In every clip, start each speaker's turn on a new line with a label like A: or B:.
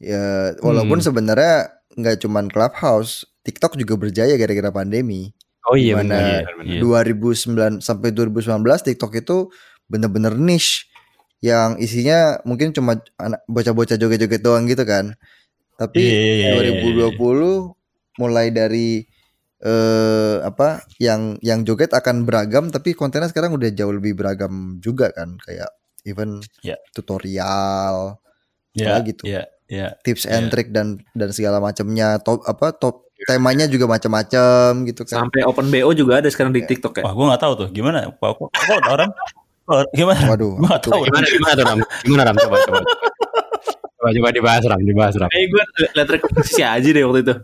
A: Ya walaupun
B: Hmm.
A: sebenarnya nggak cuman Clubhouse, TikTok juga berjaya gara-gara pandemi.
B: Oh iya
A: Di mana
B: benar.
C: Iya.
A: 2009 sampai 2019 TikTok itu bener-bener niche yang isinya mungkin cuma anak bocah-bocah joget-joget doang gitu kan. Tapi
C: iya, iya, iya.
A: 2020 mulai dari eh apa yang yang joget akan beragam tapi kontennya sekarang udah jauh lebih beragam juga kan kayak even
C: Ya.
A: tutorial apa gitu
C: ya, ya.
A: tips and trick dan dan segala macamnya top apa top temanya juga macam-macam gitu kan
D: Sampai open BO juga ada sekarang di TikTok ya.
C: Wah, gue nggak tahu tuh gimana. Kok, kok, orang? Gimana?
A: waduh
C: Gue nggak tahu.
B: Gimana gimana tuh Ram? Gimana Ram? Coba coba. Coba coba dibahas Ram, dibahas Ram.
D: Eh gue liat rekomendasi aja deh waktu itu.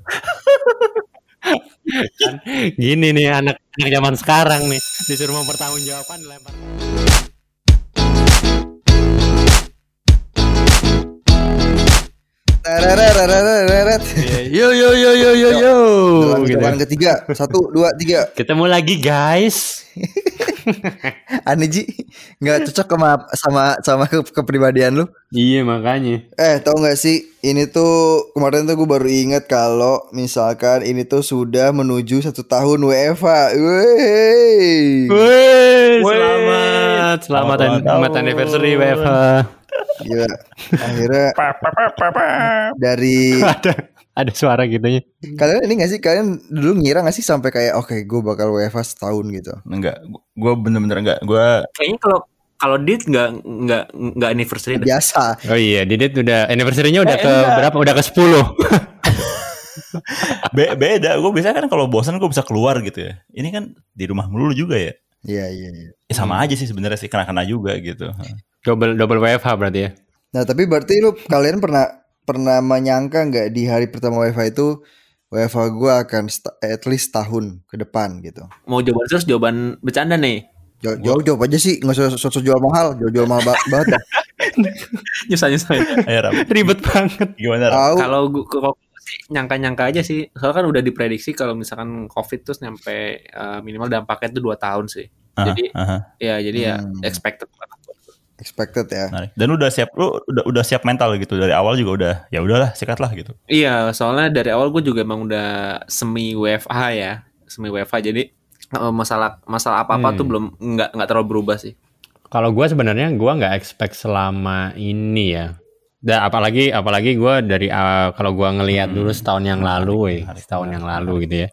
B: Gini nih anak anak zaman sekarang nih disuruh mempertanggungjawabkan lempar. Yo yo yo yo yo yo.
A: Dalam
B: Gitu.
A: hitungan ketiga satu dua tiga
B: Ketemu lagi guys.
A: aneh Ji nggak cocok sama sama sama ke- kepribadian lu
B: Iya makanya.
A: Eh tau gak sih ini tuh kemarin tuh gue baru inget kalau misalkan ini tuh sudah menuju satu tahun WFA.
B: Wih,
D: Wih.
B: selamat, selamat,
C: Selamat
B: selamat
C: tahun.
B: anniversary WFH.
A: Ya, akhirnya dari
B: ada ada suara gitunya.
A: kalian ini gak sih kalian dulu ngira gak sih sampai kayak oke gue bakal WFA setahun gitu.
C: Enggak, gue bener-bener enggak. Gue
D: Kayaknya kalau kalau dit nggak nggak nggak anniversary.
A: Biasa.
B: Oh iya, Didit udah anniversary-nya udah
C: Eh,
B: ke
C: enggak.
B: berapa? Udah ke 10.
C: be beda. Gue biasanya kan kalau bosan gue bisa keluar gitu ya. Ini kan di rumah melulu juga ya.
A: Iya iya iya.
C: Ya, sama aja sih sebenarnya sih kena-kena juga gitu.
B: double double WFH berarti ya.
A: Nah tapi berarti lu kalian pernah pernah menyangka nggak di hari pertama WFA itu WFA gue akan at least tahun ke depan gitu.
D: Mau jawaban terus jawaban bercanda nih.
A: Jawab, jawab, jawab aja sih nggak usah sosok jual mahal, jual jual mahal ba- banget.
D: Nyusah nyusah.
C: Ayo
B: Ribet banget.
C: gimana
D: kalau gue nyangka-nyangka aja sih. Soalnya kan udah diprediksi kalau misalkan COVID tuh nyampe eh, minimal dampaknya itu dua tahun sih.
C: Aha,
D: Jadi
C: aha,
D: ya jadi ya
A: Hmm.
D: expected banget.
A: Expected ya.
C: menarik. Dan lu udah siap, lu udah udah siap mental gitu dari awal juga udah. Ya udahlah, sikat lah gitu.
D: Iya, soalnya dari awal gue juga emang udah semi WFH ya, semi WFH. Jadi eh, masalah masalah apa apa
B: Hmm.
D: tuh belum nggak nggak terlalu berubah sih.
B: Kalau gue sebenarnya gue nggak expect selama ini ya. Dan apalagi apalagi gue dari uh, kalau gue ngelihat dulu setahun yang lalu, eh, setahun yang lalu gitu ya.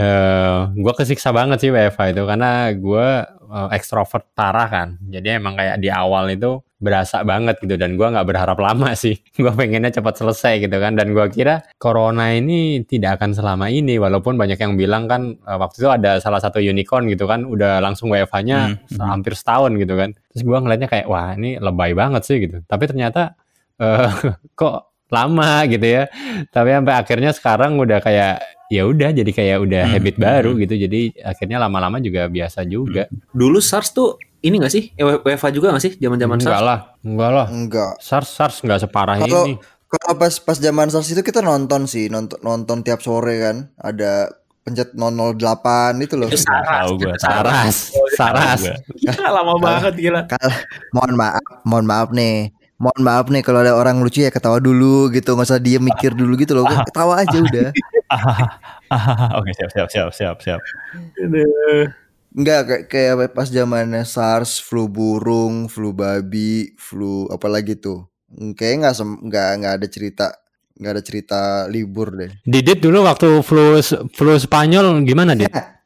B: Eh, gue kesiksa banget sih WFH itu karena gue uh, ekstrovert parah kan. Jadi emang kayak di awal itu berasa banget gitu dan gue nggak berharap lama sih. Gue pengennya cepat selesai gitu kan. Dan gue kira corona ini tidak akan selama ini. Walaupun banyak yang bilang kan uh, waktu itu ada salah satu unicorn gitu kan, udah langsung WFH-nya
C: Hmm, hmm.
B: hampir setahun gitu kan. Terus gue ngeliatnya kayak wah ini lebay banget sih gitu. Tapi ternyata eh, kok lama gitu ya. Tapi sampai akhirnya sekarang udah kayak ya udah jadi kayak udah
C: Hmm,
B: habit
C: hmm,
B: baru
C: hmm.
B: gitu. Jadi akhirnya lama-lama juga biasa juga.
D: Dulu SARS tuh ini gak sih? Eh, WFH juga gak sih? Zaman-zaman
B: enggak
D: SARS?
B: lah, enggak lah.
A: Enggak.
B: SARS SARS enggak separah
A: Kalau
B: ini.
A: kalau pas pas zaman SARS itu kita nonton sih, nonton nonton tiap sore kan. Ada pencet 008 itu loh.
D: Itu SARS.
C: Tahu gue.
B: Saras, Saras.
D: Gila, lama banget gila.
A: Kal mohon maaf, mohon maaf nih. Mohon maaf nih kalau ada orang lucu ya ketawa dulu gitu, nggak usah diem mikir dulu gitu loh. Ketawa aja udah.
C: Oke, siap, siap, siap, siap, siap.
A: Enggak kayak kayak pas zamannya SARS, flu burung, flu babi, flu apalagi tuh. Kayaknya nggak sem- nggak nggak ada cerita nggak ada cerita libur deh.
B: Didit dulu waktu flu flu Spanyol gimana Dit?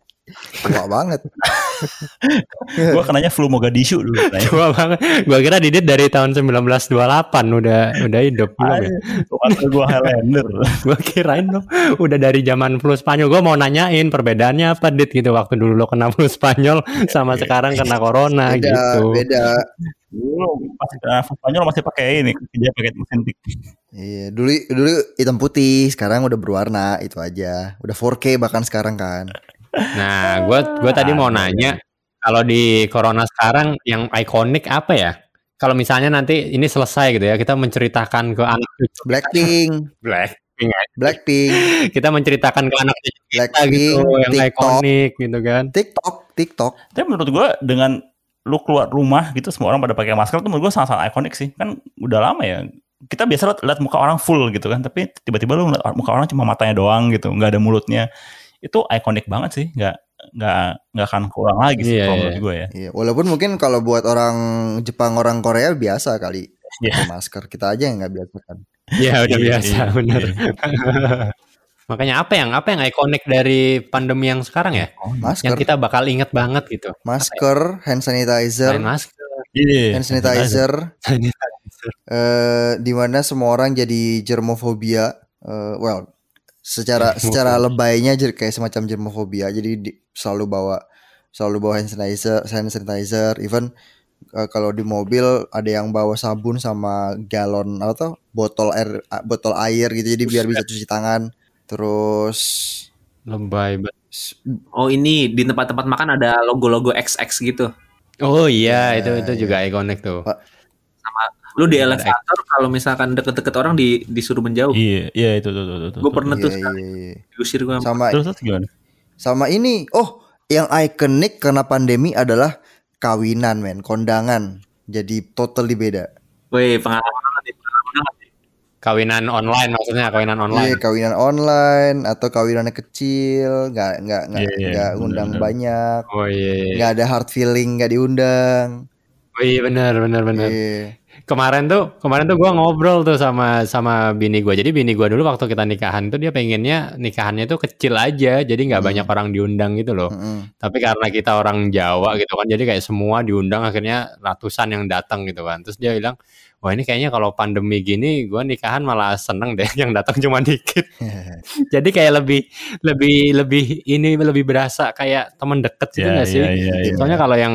A: Tua banget.
C: Gue kenanya flu Mogadishu dulu. kenanya.
B: Tua banget. Gua kira Didit dari tahun 1928 udah udah hidup belum ya?
C: Waktu gue Highlander.
B: Gua kirain lo udah dari zaman flu Spanyol. Gua mau nanyain perbedaannya apa Dit gitu waktu dulu lo kena flu Spanyol sama sekarang kena corona
A: Beda,
B: gitu.
A: beda.
C: Dulu masih kena flu Spanyol masih pakai ini, kerja pakai mesin tik.
A: Iya, dulu dulu hitam putih, sekarang udah berwarna, itu aja. Udah 4K bahkan sekarang kan.
B: Nah, gua gua tadi mau nanya kalau di corona sekarang yang ikonik apa ya? Kalau misalnya nanti ini selesai gitu ya, kita menceritakan ke anak cucu
A: Blackpink,
B: Blackpink ya.
A: Blackpink,
B: kita menceritakan ke anak cucu kita
A: Blackpink,
B: gitu yang
A: TikTok,
B: ikonik gitu kan.
A: TikTok, TikTok.
C: Tapi menurut gue dengan lu keluar rumah gitu semua orang pada pakai masker tuh menurut gue sangat-sangat ikonik sih. Kan udah lama ya kita biasa liat, liat muka orang full gitu kan, tapi tiba-tiba lu ngeliat muka orang cuma matanya doang gitu, nggak ada mulutnya. Itu ikonik banget sih, nggak nggak nggak akan kurang lagi sih
B: Iya,
C: kalau
B: iya.
C: menurut gue ya.
A: Iya, walaupun mungkin kalau buat orang Jepang, orang Korea biasa kali
C: Iya.
A: pakai masker. Kita aja yang nggak biasa kan.
B: Iya udah
C: Iya,
B: biasa
C: iya,
B: bener.
C: iya.
B: Makanya apa yang apa yang ikonik dari pandemi yang sekarang ya? Yang
A: Masker,
B: kita bakal inget banget gitu.
A: masker, hand sanitizer,
B: Selain masker.
C: Iya.
A: hand sanitizer, eh di mana semua orang jadi germofobia. Eh, well, secara secara lebaynya jadi kayak semacam germofobia. Jadi di- selalu bawa selalu bawa hand sanitizer, hand sanitizer. Even eh, kalau di mobil ada yang bawa sabun sama galon apa tuh botol air botol air gitu. Jadi biar bisa cuci tangan. Terus
B: Lebay
D: Oh ini di tempat-tempat makan ada logo-logo XX gitu.
B: Oh iya,
A: Iya,
B: itu itu
A: iya.
B: juga ikonik tuh.
A: Pak.
D: Lu di
B: Ada
D: elevator kalau misalkan deket-deket orang di disuruh menjauh.
C: Iya, iya itu tuh tuh tuh.
D: Gue pernah tuh
A: iya,
D: sekali
A: iya, iya.
D: diusir gue.
A: sama
C: Terus terus gimana?
A: sama ini. Oh, yang ikonik karena pandemi adalah kawinan, men, kondangan. Jadi totally beda.
D: Wih pengalaman.
B: Kawinan online maksudnya kawinan
A: Iya,
B: online.
A: kawinan online atau kawinannya kecil, nggak nggak nggak
C: Iya, iya,
A: nggak undang
C: benar.
A: banyak,
B: Oh iya. iya.
A: nggak ada hard feeling, nggak diundang.
B: Oh iya benar benar benar.
A: Iya.
B: Kemarin tuh kemarin tuh gua ngobrol tuh sama sama bini gua. Jadi bini gua dulu waktu kita nikahan tuh dia pengennya nikahannya tuh kecil aja. Jadi nggak
A: Hmm.
B: banyak orang diundang gitu loh.
A: Mm-mm.
B: Tapi karena kita orang Jawa gitu kan, jadi kayak semua diundang akhirnya ratusan yang datang gitu kan. Terus dia bilang, wah ini kayaknya kalau pandemi gini, gua nikahan malah seneng deh, yang datang cuma dikit. jadi kayak lebih lebih lebih ini lebih berasa kayak temen deket gitu
C: Iya,
B: nggak sih?
C: iya, iya, iya.
B: Soalnya kalau yang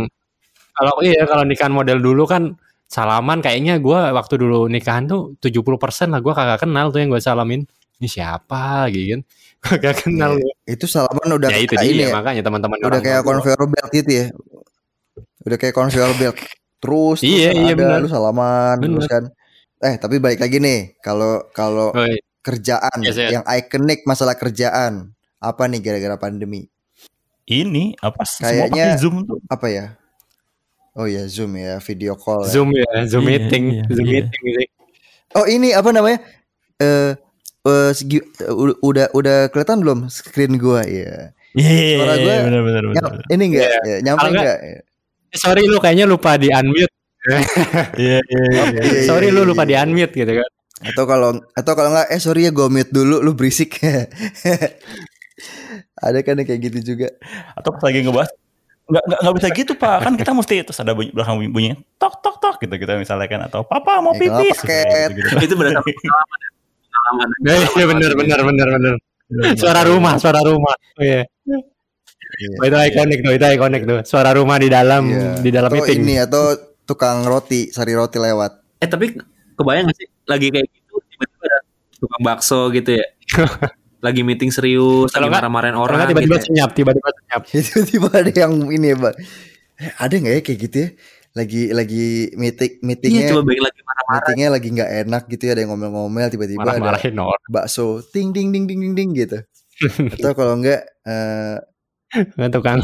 B: kalau iya kalau nikahan model dulu kan salaman kayaknya gua waktu dulu nikahan tuh 70% lah gua kagak kenal tuh yang gue salamin. Ini siapa lagi kan? Kagak kenal.
A: Iya. Itu salaman udah
B: ya itu
A: kayak
B: dia
A: ini ya.
B: makanya teman-teman
A: Udah kayak conveyor belt gitu ya. Udah kayak conveyor belt. Terus, terus
B: Iya, iya,
A: ada
B: benar.
A: lu salaman terus
B: Benar.
A: kan. Eh, tapi balik lagi nih, kalau kalau
B: Oh, iya.
A: kerjaan
B: Yes, yes.
A: yang ikonik masalah kerjaan apa nih gara-gara pandemi?
C: Ini apa
A: Kayaknya-
C: Zoom tuh.
A: Apa ya? Oh ya Zoom ya, video call. ya.
B: Zoom ya, Zoom
C: Iya,
B: meeting,
C: iya,
B: Zoom
C: iya.
B: meeting sih.
A: Oh ini apa namanya? Eh segi- eh, udah udah kelihatan belum screen gua ya?
C: Iya, iya,
A: Suara
C: iya,
A: gua
C: benar benar benar.
A: Nyam- ini enggak
B: Iya.
A: ya, nyampe enggak?
B: Sorry lu kayaknya lupa di unmute.
C: Iya, iya, iya.
A: Iya, iya,
B: Sorry lu
A: iya,
B: lupa
A: iya.
B: di unmute gitu kan.
A: Atau kalau atau kalau enggak eh sorry ya gua mute dulu lu berisik. Ada kan yang kayak gitu juga.
C: Atau pas lagi ngebahas nggak nggak nggak bisa gitu pak kan kita mesti terus ada bunyi belakang bunyi, bunyi tok tok tok gitu kita misalnya kan atau papa mau
A: Ya,
C: pipis
A: paket.
C: gitu, gitu.
D: Itu berdasarkan pengalaman ya. Pengalaman.
B: Iya iya, bener bener bener bener. Suara rumah, suara rumah. Oh, Iya.
A: Iya.
B: Oh, itu ikonik tuh, itu ikonik tuh. Suara rumah di dalam
A: Iya.
B: di dalam
A: atau
B: meeting.
A: ini atau tukang roti, sari roti lewat.
D: Eh tapi kebayang gak sih lagi kayak gitu tiba-tiba ada tukang bakso gitu ya. lagi meeting serius,
B: Kalau
D: lagi marah-marahin orang
B: tiba-tiba
D: gitu. ya.
B: senyap, tiba-tiba senyap.
A: Tiba-tiba ada yang ini ya, Pak. Eh, ada nggak ya kayak gitu ya? Lagi lagi meeting
D: Iya,
A: meetingnya
D: coba bayangin lagi marah-marah.
A: meetingnya lagi nggak enak gitu ya ada yang ngomel-ngomel tiba-tiba ada
B: Marah-marahin orang.
A: bakso ting ding ding ding ding ding gitu. Atau kalau enggak eh
B: tukang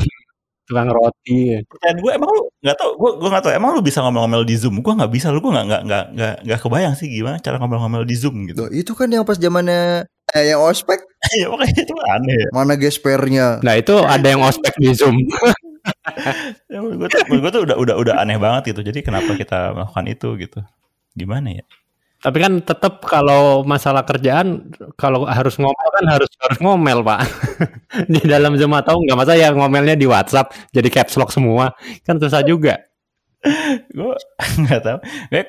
B: tukang roti.
C: pertanyaan gue emang lu nggak tau gue gue nggak tau emang lu bisa ngomel-ngomel di zoom gue nggak bisa lu gue nggak nggak nggak nggak nggak kebayang sih gimana cara ngomel-ngomel di zoom gitu
A: loh, itu kan yang pas zamannya eh, yang ospek?
C: Ya makanya itu aneh.
A: Mana gespernya?
B: Nah itu ada yang ospek di zoom.
C: Ya, gue tuh gue tuh udah udah udah aneh banget gitu. Jadi kenapa kita melakukan itu gitu? Gimana ya?
B: Tapi kan tetap kalau masalah kerjaan kalau harus ngomel kan harus harus ngomel pak. Di dalam zoom atau nggak masa ya ngomelnya di WhatsApp jadi caps lock semua. Kan susah juga.
C: Gue nggak tahu.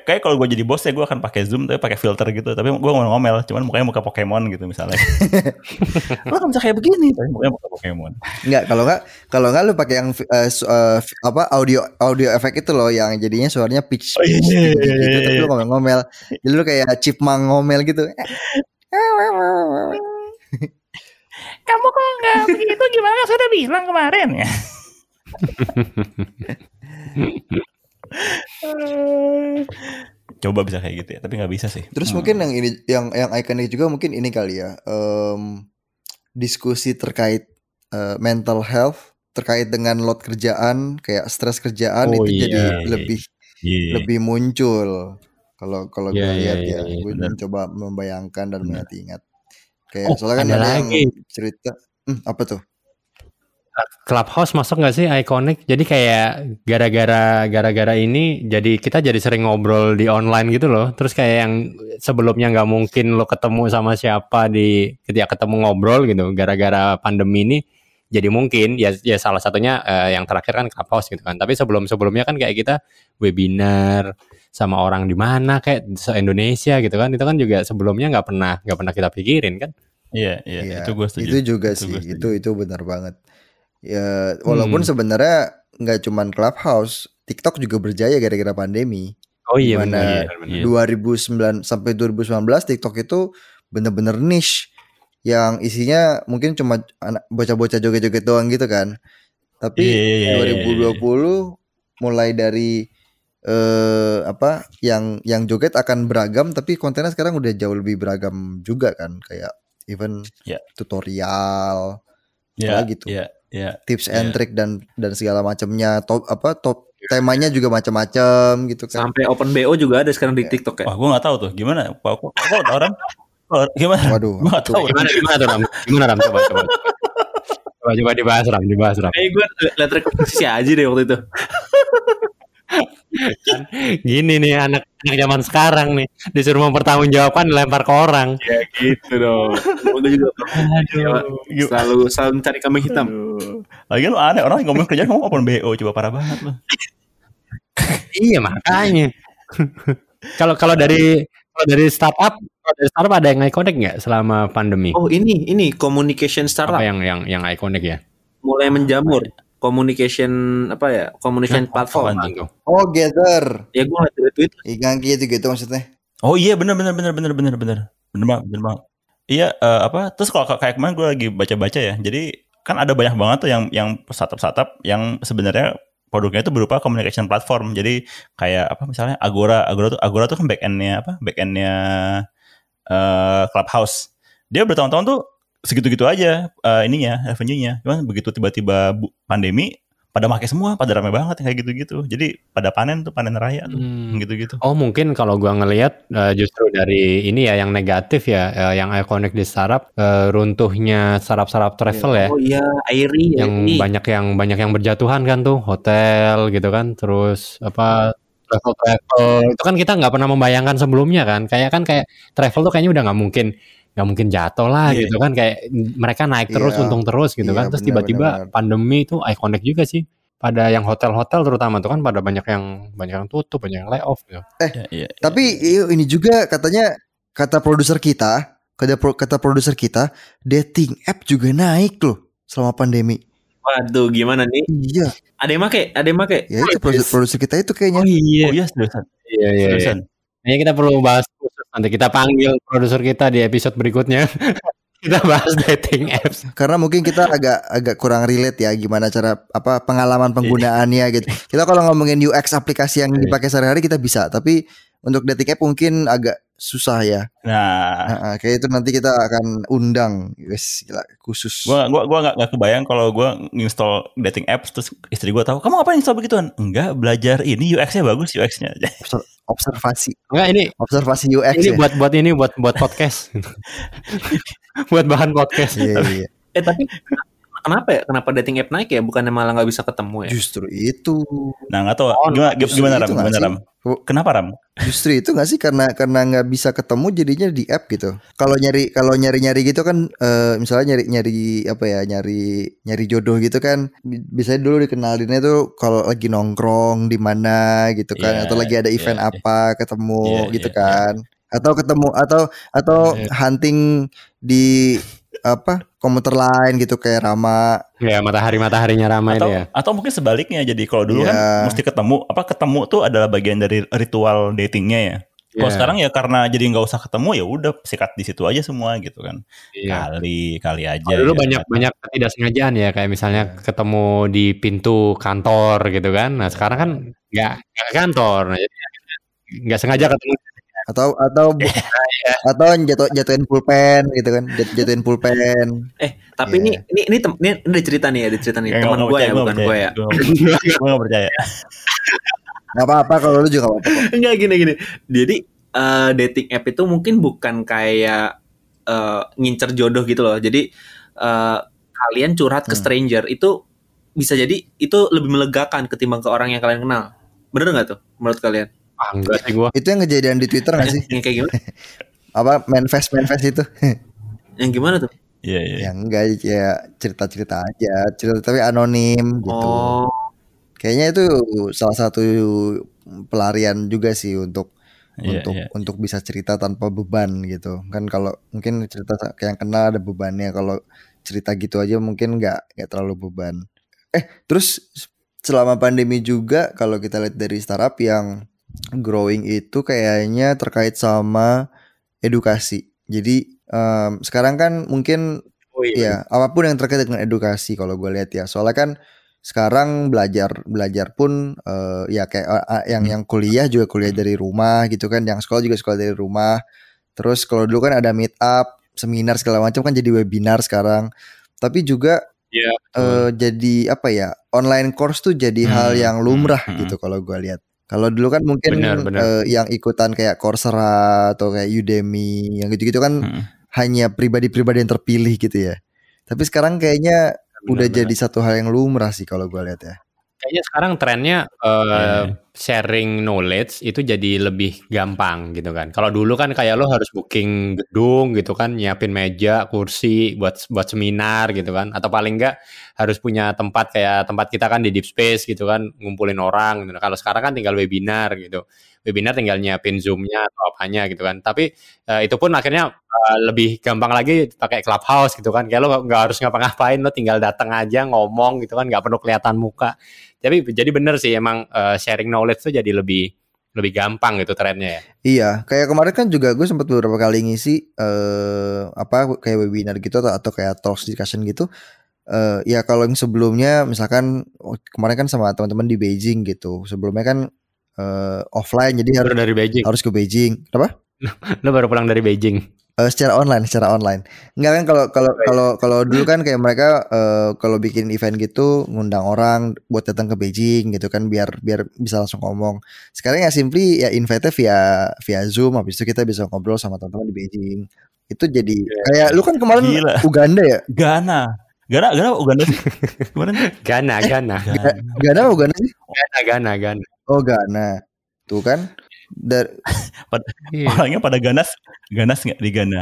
C: Kayak kalau gue jadi bos ya gue akan pakai zoom tapi pakai filter gitu. Tapi gue ngomel-ngomel cuman mukanya muka Pokemon gitu misalnya. Lo kan bisa kayak begini. Tapi mukanya muka Pokemon.
A: Enggak, kalau enggak kalau enggak lu pakai yang eh, eh, apa audio audio efek itu loh yang jadinya suaranya pitch,
C: Oh, iya,
A: pitch
C: iya,
A: gitu,
C: iya,
A: gitu,
C: iya,
A: tapi
C: iya.
A: lu ngomel-ngomel. Jadi lu kayak chipmunk ngomel gitu.
C: kamu kok nggak begitu? Gimana? Saya udah bilang kemarin. ya coba bisa kayak gitu ya tapi nggak bisa sih
A: Terus
C: Hmm.
A: mungkin yang ini yang yang ikonik juga mungkin ini kali ya. em, diskusi terkait eh, mental health terkait dengan load kerjaan kayak stres kerjaan
B: Oh
A: itu
B: iya,
A: jadi
C: iya.
A: lebih
C: Iya.
A: lebih muncul. Kalau kalau
B: Iya,
A: gue
B: iya,
A: lihat
B: iya,
A: ya,
B: iya,
A: gue
C: benar.
A: mencoba membayangkan dan mengingat-ingat. Kayak
B: Oh,
A: soalnya kan
B: ada
A: ada yang
B: lagi.
A: cerita, hmm, apa tuh?
B: Clubhouse masuk nggak sih iconic? Jadi kayak gara-gara gara-gara ini jadi kita jadi sering ngobrol di online gitu loh. Terus kayak yang sebelumnya nggak mungkin lo ketemu sama siapa di ketika ketemu ngobrol gitu. Gara-gara pandemi ini jadi mungkin ya ya salah satunya eh, yang terakhir kan Clubhouse gitu kan. Tapi sebelum-sebelumnya kan kayak kita webinar sama orang di mana kayak se Indonesia gitu kan. Itu kan juga sebelumnya nggak pernah nggak pernah kita pikirin kan.
C: Iya, iya,
A: Iya,
C: itu gue setuju.
A: Itu juga
C: Itu
A: sih, itu itu benar banget. Ya, walaupun
B: Hmm.
A: sebenarnya nggak cuman Clubhouse, TikTok juga berjaya gara-gara pandemi.
B: Oh iya benar. benar.
C: Iya.
A: 2009 sampai 2019 TikTok itu bener-bener niche yang isinya mungkin cuma anak bocah-bocah joget-joget doang gitu kan. Tapi
C: Iya, iya, iya, iya, iya.
A: 2020 mulai dari eh apa yang yang joget akan beragam tapi kontennya sekarang udah jauh lebih beragam juga kan kayak even
C: Iya.
A: tutorial
C: Iya,
A: apalagi tuh
C: iya.
A: tips
C: Iya.
A: and trick dan dan segala macamnya top apa top temanya juga macam-macam gitu kan
D: Sampai open BO juga ada sekarang di TikTok ya.
C: Wah, gue nggak tahu tuh gimana. Kok kok kok tau Ram? Kok- Gimana?
A: waduh
C: nggak
A: itu
C: tahu.
B: Gimana gimana tuh Ram? Gimana Ram coba coba. Coba coba dibahas Ram, dibahas Ram.
D: Eh gue liat rekomendasi aja deh waktu itu.
B: Gini nih anak anak zaman sekarang nih disuruh mempertanggungjawabkan dilempar ke orang.
D: Ya gitu dong. Gue juga
C: Aduh.
D: selalu selalu mencari kambing hitam.
C: Lagian lu aneh orang ngomong kerjaan ngomong open BO coba parah banget lu.
B: Iya makanya. Kalau kalau dari kalau dari startup, kalau dari startup ada yang ikonik nggak selama pandemi?
D: Oh ini ini communication
B: Apa
D: startup
B: yang yang yang ikonik ya?
D: mulai menjamur. Communication apa ya? Communication
C: Hah?
D: platform.
B: Tuh?
A: oh gather
D: Ya gue ngeliat dari Twitter.
A: ikan gitu gitu maksudnya
C: Oh iya benar benar benar benar benar benar. Benar banget, benar banget. Iya eh, apa? Terus kalau kayak kemarin gue lagi baca-baca ya. Jadi kan ada banyak banget tuh yang yang startup-startup yang sebenarnya produknya itu berupa communication platform. Jadi kayak apa misalnya Agora, Agora tuh Agora tuh kan back-endnya apa? Back-endnya eh, Clubhouse. Dia bertahun-tahun tuh segitu-gitu aja eh, ininya revenue-nya. Cuman begitu tiba-tiba pandemi pada pakai semua, pada rame banget kayak gitu-gitu. Jadi pada panen tuh panen raya tuh
B: Hmm.
C: gitu-gitu.
B: Oh mungkin kalau gua ngelihat eh, justru dari ini ya yang negatif ya, eh, yang ikonik di startup eh, runtuhnya startup-startup travel ya.
D: Oh iya, Airi,
B: yang
D: Airi.
B: banyak yang banyak yang berjatuhan kan tuh hotel gitu kan terus apa travel travel itu kan kita nggak pernah membayangkan sebelumnya kan kayak kan kayak travel tuh kayaknya udah nggak mungkin nggak mungkin jatuh lah
C: Iya.
B: gitu kan kayak mereka naik terus
A: Iya.
B: untung terus gitu
A: Iya,
B: kan terus tiba-tiba pandemi itu ikonik juga sih pada yang hotel-hotel terutama tuh kan pada banyak yang banyak yang tutup banyak yang layoff gitu.
C: Iya, iya.
A: Tapi i- ini juga katanya kata produser kita, kata pro- kata produser kita, dating app juga naik loh selama pandemi.
D: Waduh, gimana nih?
A: Iya,
D: Ada yang make? Ada yang make?
A: ya itu produser produser kita itu kayaknya.
B: iya
C: Oh iya, seriusan.
B: iya iya, iya. Kayaknya kita perlu bahas nanti kita panggil produser kita di episode berikutnya kita bahas dating apps
A: Karena mungkin kita agak agak kurang relate ya gimana cara apa pengalaman penggunaannya gitu. Kita kalau ngomongin UX aplikasi yang
B: Iya.
A: dipakai sehari-hari kita bisa, tapi untuk dating app mungkin agak susah ya.
C: Nah,
A: Nah, ah, kayak itu nanti kita akan undang, wes gila, khusus.
C: gua gua gua nggak nggak kebayang kalau gua nginstall dating apps terus istri gua tahu kamu ngapain install begituan enggak belajar ini UX-nya bagus UX-nya
A: Obser- observasi,
B: enggak ini
A: observasi UX
B: ini
A: ya.
B: buat buat ini buat buat podcast buat bahan podcast
A: Iya, iya.
D: Eh tapi kenapa ya? Kenapa dating app naik ya? Bukannya malah nggak bisa ketemu ya?
A: Justru itu.
C: nah nggak tahu
B: Oh,
C: gimana gimana ram
A: nggak
C: gimana ram kenapa ram
A: Justru itu gak sih karena karena nggak bisa ketemu jadinya di app gitu. Kalau nyari kalau nyari nyari gitu kan eh, misalnya nyari nyari apa ya nyari nyari jodoh gitu kan bi- biasanya dulu dikenalinnya tuh kalau lagi nongkrong di mana gitu kan
C: Iya,
A: atau lagi ada
C: iya,
A: event
C: iya.
A: apa ketemu
C: Iya,
A: gitu
C: iya,
A: kan atau ketemu atau atau
B: Iya.
A: hunting di apa komuter lain gitu kayak Rama
B: ya matahari mataharinya ramai
C: atau
B: itu ya
C: atau mungkin sebaliknya jadi kalau dulu
A: Iya.
C: kan mesti ketemu apa ketemu tuh adalah bagian dari ritual datingnya ya kalau
B: Iya,
C: sekarang ya karena jadi nggak usah ketemu ya udah sikat di situ aja semua gitu kan
B: iya.
C: kali kali aja
B: Kalau dulu
C: ya.
B: banyak banyak ketidaksengajaan ya kayak misalnya
A: Iya.
B: ketemu di pintu kantor gitu kan nah sekarang kan nggak nggak ke kantor nah, jadi nggak sengaja ketemu
A: atau atau bu- atau jatuh jatuhin pulpen gitu kan jat- jatuhin pulpen
D: Eh, tapi
A: Iya.
D: ini ini ini, tem- ini, ini ada cerita nih, ada cerita nih.
C: Ya,
D: Teman
C: nggak
D: gue ya, bukan
C: nggak
D: gue ya.
C: Gua nggak percaya
A: Gak apa-apa kalau lu juga apa-apa. kok.
D: Enggak gini gini. Jadi eh, dating app itu mungkin bukan kayak eh, ngincer jodoh gitu loh. Jadi eh, kalian curhat ke
A: Hmm.
D: stranger itu bisa jadi itu lebih melegakan ketimbang ke orang yang kalian kenal. Bener nggak tuh menurut kalian?
B: Ah, enggak sih gue.
A: Itu yang kejadian di Twitter gak sih?
D: Yang kayak gimana?
A: Apa manifest manifest itu?
D: yang gimana tuh?
C: Iya iya.
A: yang enggak ya cerita-cerita aja, cerita tapi anonim gitu.
D: Oh,
A: Kayaknya itu salah satu pelarian juga sih untuk
C: Iya,
A: untuk
C: iya.
A: untuk bisa cerita tanpa beban gitu. Kan kalau mungkin cerita kayak yang kenal ada bebannya. Kalau cerita gitu aja mungkin nggak nggak terlalu beban. Eh terus selama pandemi juga kalau kita lihat dari startup yang growing itu kayaknya terkait sama edukasi. Jadi em, sekarang kan mungkin
D: oh iya.
A: Iya, apa pun yang terkait dengan edukasi kalau gue lihat ya. Soalnya kan sekarang belajar belajar pun eh, ya kayak eh, yang
C: Hmm.
A: yang kuliah juga kuliah dari rumah gitu kan, yang sekolah juga sekolah dari rumah. Terus kalau dulu kan ada meet up, seminar segala macam kan jadi webinar sekarang. Tapi juga
B: Iya.
A: eh, jadi apa ya? Online course tuh jadi
C: Hmm,
A: hal yang lumrah
C: hmm, hmm.
A: gitu kalau gue lihat. Kalau dulu kan mungkin
B: Benar, benar.
A: eh, yang ikutan kayak Coursera atau kayak Udemy yang gitu-gitu kan
C: Mm.
A: hanya pribadi-pribadi yang terpilih gitu ya. Tapi sekarang kayaknya udah
B: Benar-benar.
A: jadi satu hal yang lumrah sih kalau gue lihat ya.
B: Kayaknya sekarang trennya eh,
C: Iya.
B: Sharing knowledge itu jadi lebih gampang gitu kan. Kalau dulu kan kayak lo harus booking gedung gitu kan, nyiapin meja, kursi buat buat seminar gitu kan. Atau paling enggak harus punya tempat kayak tempat kita kan di deep space gitu kan, ngumpulin orang gitu. Kalau sekarang kan tinggal webinar gitu. Webinar tinggal nyiapin zoom-nya atau apanya gitu kan. Tapi eh, itu pun akhirnya eh, lebih gampang lagi pakai clubhouse gitu kan. Kayak lo nggak harus ngapa-ngapain, lo tinggal datang aja ngomong gitu kan, nggak perlu kelihatan muka tapi jadi bener sih emang eh, sharing knowledge tuh jadi lebih lebih gampang gitu trennya ya.
A: Iya, kayak kemarin kan juga gue sempat beberapa kali ngisi eh apa kayak webinar gitu atau, atau kayak talk discussion gitu. Eh ya kalau yang sebelumnya misalkan oh, kemarin kan sama teman-teman di Beijing gitu. Sebelumnya kan eh offline jadi harus
B: dari Beijing.
A: harus ke Beijing. Kenapa?
B: Lo baru pulang dari Beijing.
A: Eh, secara online, secara online. Enggak kan kalau kalau kalau kalau dulu kan kayak mereka eh, kalau bikin event gitu ngundang orang buat datang ke Beijing gitu kan biar biar bisa langsung ngomong. Sekarang ya simply ya invite via via Zoom habis itu kita bisa ngobrol sama teman-teman di Beijing. Itu jadi kayak lu kan kemarin
C: Gila.
A: Uganda ya?
C: Ghana. Ghana, Ghana Uganda sih. Gimana nih?
B: Ghana, Ghana,
C: Ghana.
A: Uganda sih?
B: Ghana, Ghana, Ghana.
A: Oh Ghana. Tuh kan. Dari
B: Iya.
C: Orangnya pada ganas, ganas nggak di Ghana?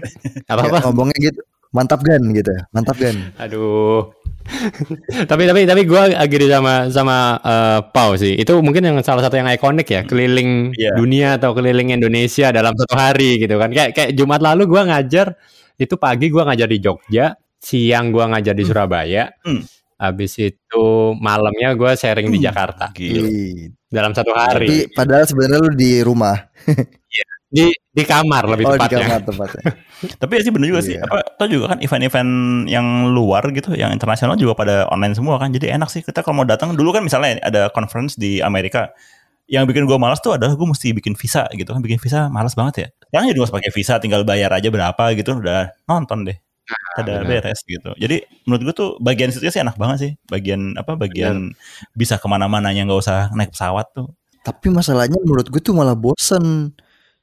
B: Apa
A: ya,
B: apa?
A: ngomongnya gitu. Mantap gan gitu. Mantap gan.
B: Aduh. tapi tapi tapi gue agree sama sama eh, Pau sih. Itu mungkin yang salah satu yang ikonik ya, keliling
C: Iya.
B: dunia atau keliling Indonesia dalam satu hari gitu kan. Kayak kayak Jumat lalu gue ngajar itu pagi gue ngajar di Jogja, siang gue ngajar di Surabaya.
C: Hmm.
B: Habis itu malamnya gue sharing di
C: Hmm.
B: Jakarta
C: Gila.
A: Ih,
B: dalam satu
A: Tapi
B: hari
A: padahal sebenarnya lu di rumah.
B: di di kamar lebih
A: Oh di
B: tepatnya.
A: kamar tempatnya.
C: Tapi ya sih bener juga sih.
A: Iya.
C: Apa tau juga kan event-event yang luar gitu, yang internasional juga pada online semua kan. Jadi enak sih kita kalau mau datang dulu kan misalnya ada conference di Amerika. Yang bikin gue malas tuh adalah gue mesti bikin visa gitu kan. Bikin visa malas banget ya. Sekarang jadi usah pakai visa, tinggal bayar aja berapa gitu udah nonton deh. Ada
B: benar.
C: beres gitu. Jadi menurut gue tuh bagian situ sih enak banget sih. Bagian apa? Bagian bisa ke mana-mana yang nggak usah naik pesawat tuh.
A: Tapi masalahnya menurut gue tuh malah bosen.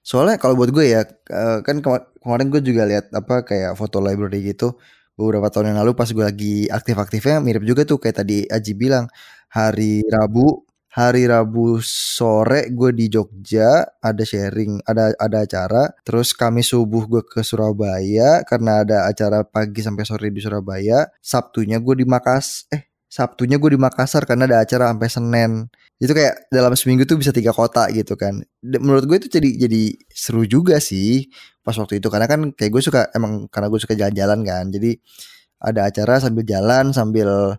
A: Soalnya kalau buat gue ya eh, kan kema- kemarin gue juga lihat apa kayak foto library gitu beberapa tahun yang lalu pas gue lagi aktif-aktifnya mirip juga tuh kayak tadi Aji bilang hari Rabu hari Rabu sore gue di Jogja ada sharing ada ada acara. Terus Kamis subuh gue ke Surabaya karena ada acara pagi sampai sore di Surabaya. Sabtunya gue di Makas eh Sabtunya gue di Makassar karena ada acara sampai Senin. Itu kayak dalam seminggu tuh bisa tiga kota gitu kan. Menurut gue itu jadi jadi seru juga sih pas waktu itu. Karena kan kayak gue suka emang karena gue suka jalan-jalan kan. Jadi ada acara sambil jalan sambil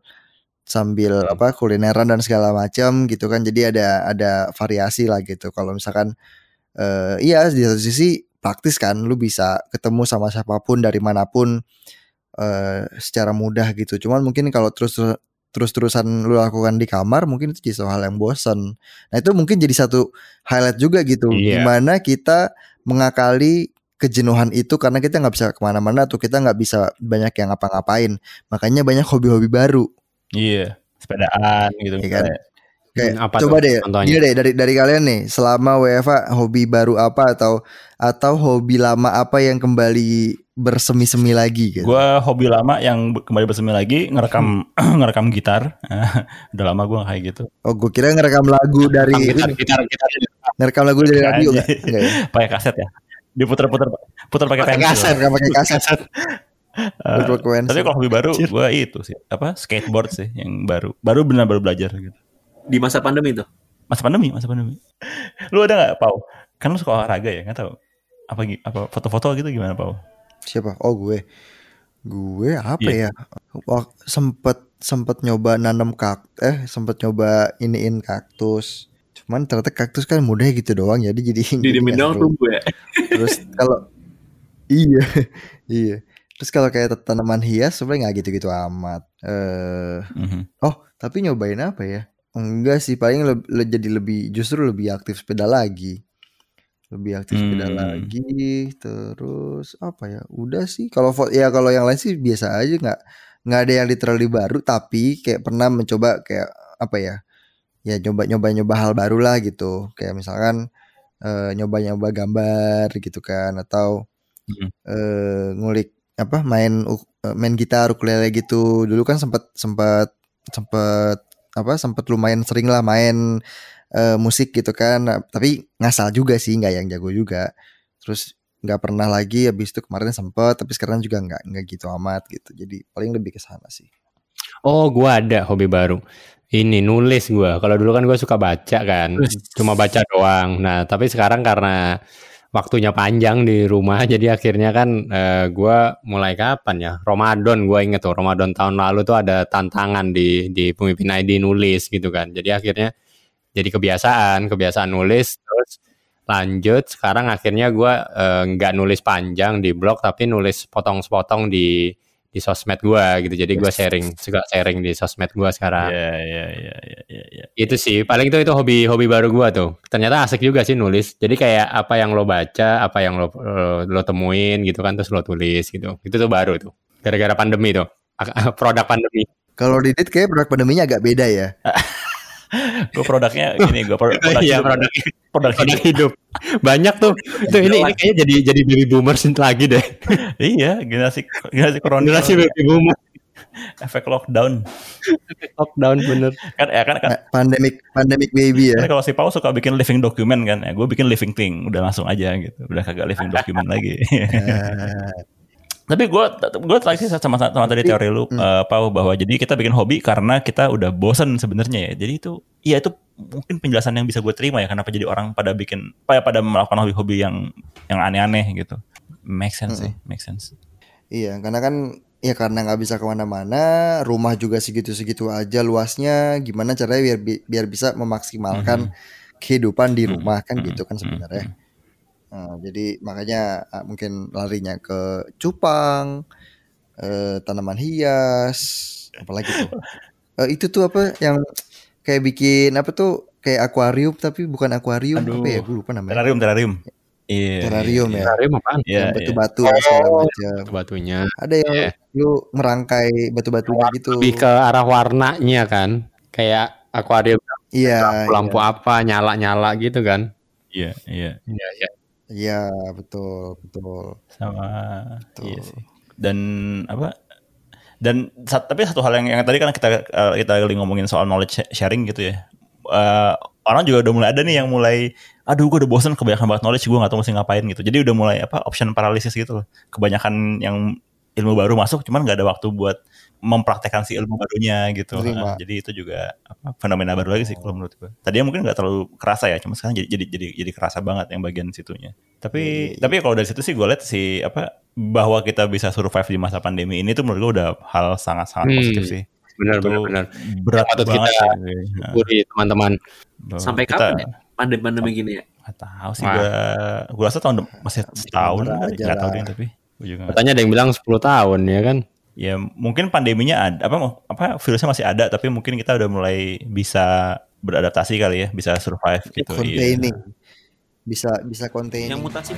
A: sambil apa kulineran dan segala macam gitu kan jadi ada ada variasi lah gitu kalau misalkan eh iya di satu sisi praktis kan lu bisa ketemu sama siapa pun dari mana pun eh secara mudah gitu cuman mungkin kalau terus terus-terusan lu lakukan di kamar mungkin itu jadi hal yang bosen. Nah itu mungkin jadi satu highlight juga gitu.
B: Iya.
A: Gimana kita mengakali kejenuhan itu karena kita nggak bisa ke mana-mana atau kita nggak bisa banyak yang ngapa-ngapain. Makanya banyak hobi-hobi baru.
C: Iya. Sepedaan gitu.
A: Iya kan? Kayak
B: Hmm, apa
A: coba
B: tuh
A: deh,
B: contohnya?
A: gini deh dari dari kalian nih, selama WFA hobi baru apa atau atau hobi lama apa yang kembali bersemi-semi lagi gitu?
C: Gue hobi lama yang kembali bersemi lagi ngerekam ngerekam gitar. Udah lama gue kayak gitu.
A: Oh, gue kira ngerekam lagu dari
B: gitar gitar gitar
A: ngerekam lagu dari radio? Enggak ya?
C: Pakai kaset ya. Diputer-puter puter pakai pensil.
A: kaset, nggak pakai kaset.
C: Eh, tapi kalau hobi baru gue itu sih apa skateboard sih yang baru baru benar baru belajar gitu.
D: Di masa pandemi tuh.
C: Masa pandemi, masa pandemi. Lu ada nggak, Pau? Kan lu suka olahraga ya, nggak tahu. Apa apa foto-foto gitu gimana, Pau?
A: Siapa? Oh gue. Gue apa
C: Iya.
A: ya? Wah, sempet sempet nyoba nanam kak eh sempet nyoba iniin kaktus. Cuman ternyata kaktus kan mudah gitu doang jadi jadi
D: doang
A: seru.
D: tumbuh ya.
A: Terus kalau iya iya. Terus kalau kayak tanaman hias sebenarnya nggak gitu-gitu amat. Eh
C: Mhm.
A: oh tapi nyobain apa ya? Enggak sih paling le- le- jadi lebih justru lebih aktif sepeda lagi. Lebih aktif sepeda
C: Hmm.
A: lagi terus apa ya? Udah sih kalau ya kalau yang lain sih biasa aja nggak nggak ada yang literally baru tapi kayak pernah mencoba kayak apa ya? Ya nyoba-nyoba nyoba hal baru lah gitu. Kayak misalkan eh, nyoba-nyoba gambar gitu kan atau
C: Mhm.
A: eh, ngulik apa main eh, main gitar ukulele gitu. Dulu kan sempat sempat sempat apa sempat lumayan sering lah main eh, musik gitu kan. Nah, tapi ngasal juga sih nggak yang jago juga. Terus nggak pernah lagi habis itu kemarin sempet tapi sekarang juga nggak nggak gitu amat gitu. Jadi paling lebih ke sana sih.
B: Oh, gua ada hobi baru. Ini nulis gua. Kalau dulu kan gua suka baca kan, cuma baca doang. Nah, tapi sekarang karena waktunya panjang di rumah, jadi akhirnya kan eh, gua mulai kapan ya? Ramadan gua inget tuh, Ramadan tahun lalu tuh ada tantangan di di pemimpin ID nulis gitu kan. Jadi akhirnya jadi kebiasaan, kebiasaan nulis terus lanjut sekarang akhirnya gua eh, nggak nulis panjang di blog tapi nulis potong-potong di di sosmed gua gitu. Jadi gua sharing, suka sharing di sosmed gua sekarang.
C: Iya, iya, iya, iya, iya, iya.
B: Itu sih paling itu itu hobi hobi baru gua tuh. Ternyata asik juga sih nulis. Jadi kayak apa yang lo baca, apa yang lo lo, lo temuin gitu kan terus lo tulis gitu. Itu tuh baru tuh. Gara-gara pandemi tuh. Produk pandemi.
A: kalau di Dit kayak produk pandeminya agak beda ya
C: Gue produknya gini, gue produk, produk
B: Iya,
C: hidup.
B: produk
C: Produk
B: produk
C: hidup.
B: Banyak tuh. Itu ini ini kayaknya jadi jadi baby boomers lagi deh.
C: iya, generasi generasi corona.
B: Generasi baby boomer.
C: efek lockdown.
B: Lockdown bener.
C: Kan ya kan, kan,
A: Nah, pandemic pandemic baby ya
C: kan kalau si Pau suka bikin living document kan, ya gue bikin living thing, udah langsung aja gitu, udah kagak living document lagi. Tapi gue gue sih sama sama tadi teori lu
A: hmm.
C: eh, Pau bahwa jadi kita bikin hobi karena kita udah bosen sebenarnya ya. Jadi itu iya itu mungkin penjelasan yang bisa gue terima ya kenapa jadi orang pada bikin pada pada melakukan hobi-hobi yang yang aneh-aneh gitu. Make sense sih, make sense.
A: Iya, karena kan ya karena nggak bisa ke mana-mana, rumah juga segitu-segitu aja luasnya. Gimana caranya biar bi- biar bisa memaksimalkan kehidupan di
C: Mhm.
A: rumah kan
C: Mhm.
A: gitu kan
C: Mhm.
A: sebenarnya. Nah, jadi makanya ah, mungkin larinya ke cupang, eh, tanaman hias, apalagi tuh. Eh, itu tuh apa yang kayak bikin apa tuh kayak akuarium tapi bukan akuarium
C: Aduh.
A: apa ya gue lupa namanya.
C: Terrarium, terrarium. Iya.
A: Terrarium
C: iya,
A: ya.
B: Terrarium apaan?
C: Iya,
A: yang
C: iya.
A: batu-batu dan segala macam.
B: Batunya.
A: Ada yang
B: Iya.
A: lu merangkai batu-batunya gitu.
B: Lebih ke arah warnanya kan. Kayak akuarium
A: Iya,
B: lampu apa nyala-nyala gitu kan.
C: Iya, iya.
B: Iya, iya.
A: Iya, betul, betul.
C: Sama
A: Betul.
C: iya sih. Dan apa? Dan tapi satu hal yang, yang tadi kan kita eh, kita lagi ngomongin soal knowledge sharing gitu ya. Eh, orang juga udah mulai ada nih yang mulai aduh gue udah bosen kebanyakan banget knowledge gue gak tahu mesti ngapain gitu. Jadi udah mulai apa option paralysis gitu loh. Kebanyakan yang ilmu baru masuk cuman nggak ada waktu buat mempraktekkan si ilmu barunya gitu.
A: Terima.
C: Eh, jadi itu juga apa, fenomena baru lagi sih kalau menurut gue. Tadinya mungkin nggak terlalu kerasa ya, cuma sekarang jadi jadi jadi jadi kerasa banget yang bagian situnya. Tapi
A: iya,
C: tapi kalau dari situ sih gue lihat si apa bahwa kita bisa survive di masa pandemi ini tuh menurut gue udah hal sangat sangat
B: Hmm.
C: positif sih.
B: Benar,
C: Itu
B: benar, benar.
C: Berat
B: patut
C: banget.
B: kita
C: ya. Nah,
B: Syukuri teman-teman.
C: bahwa
D: Sampai
C: kita-
D: kapan ya? Pandemi-pandemi gini ya.
C: Nggak tahu sih gue. Gue rasa tahun masih setahun
A: aja
C: Nggak tahu deh tapi. Nggak
B: Katanya ada yang bilang 10 tahun ya kan.
C: ya mungkin pandeminya ada apa apa virusnya masih ada tapi mungkin kita udah mulai bisa beradaptasi kali ya bisa survive gitu iya.
A: Containing. Bisa bisa containing.
D: Yang mutasi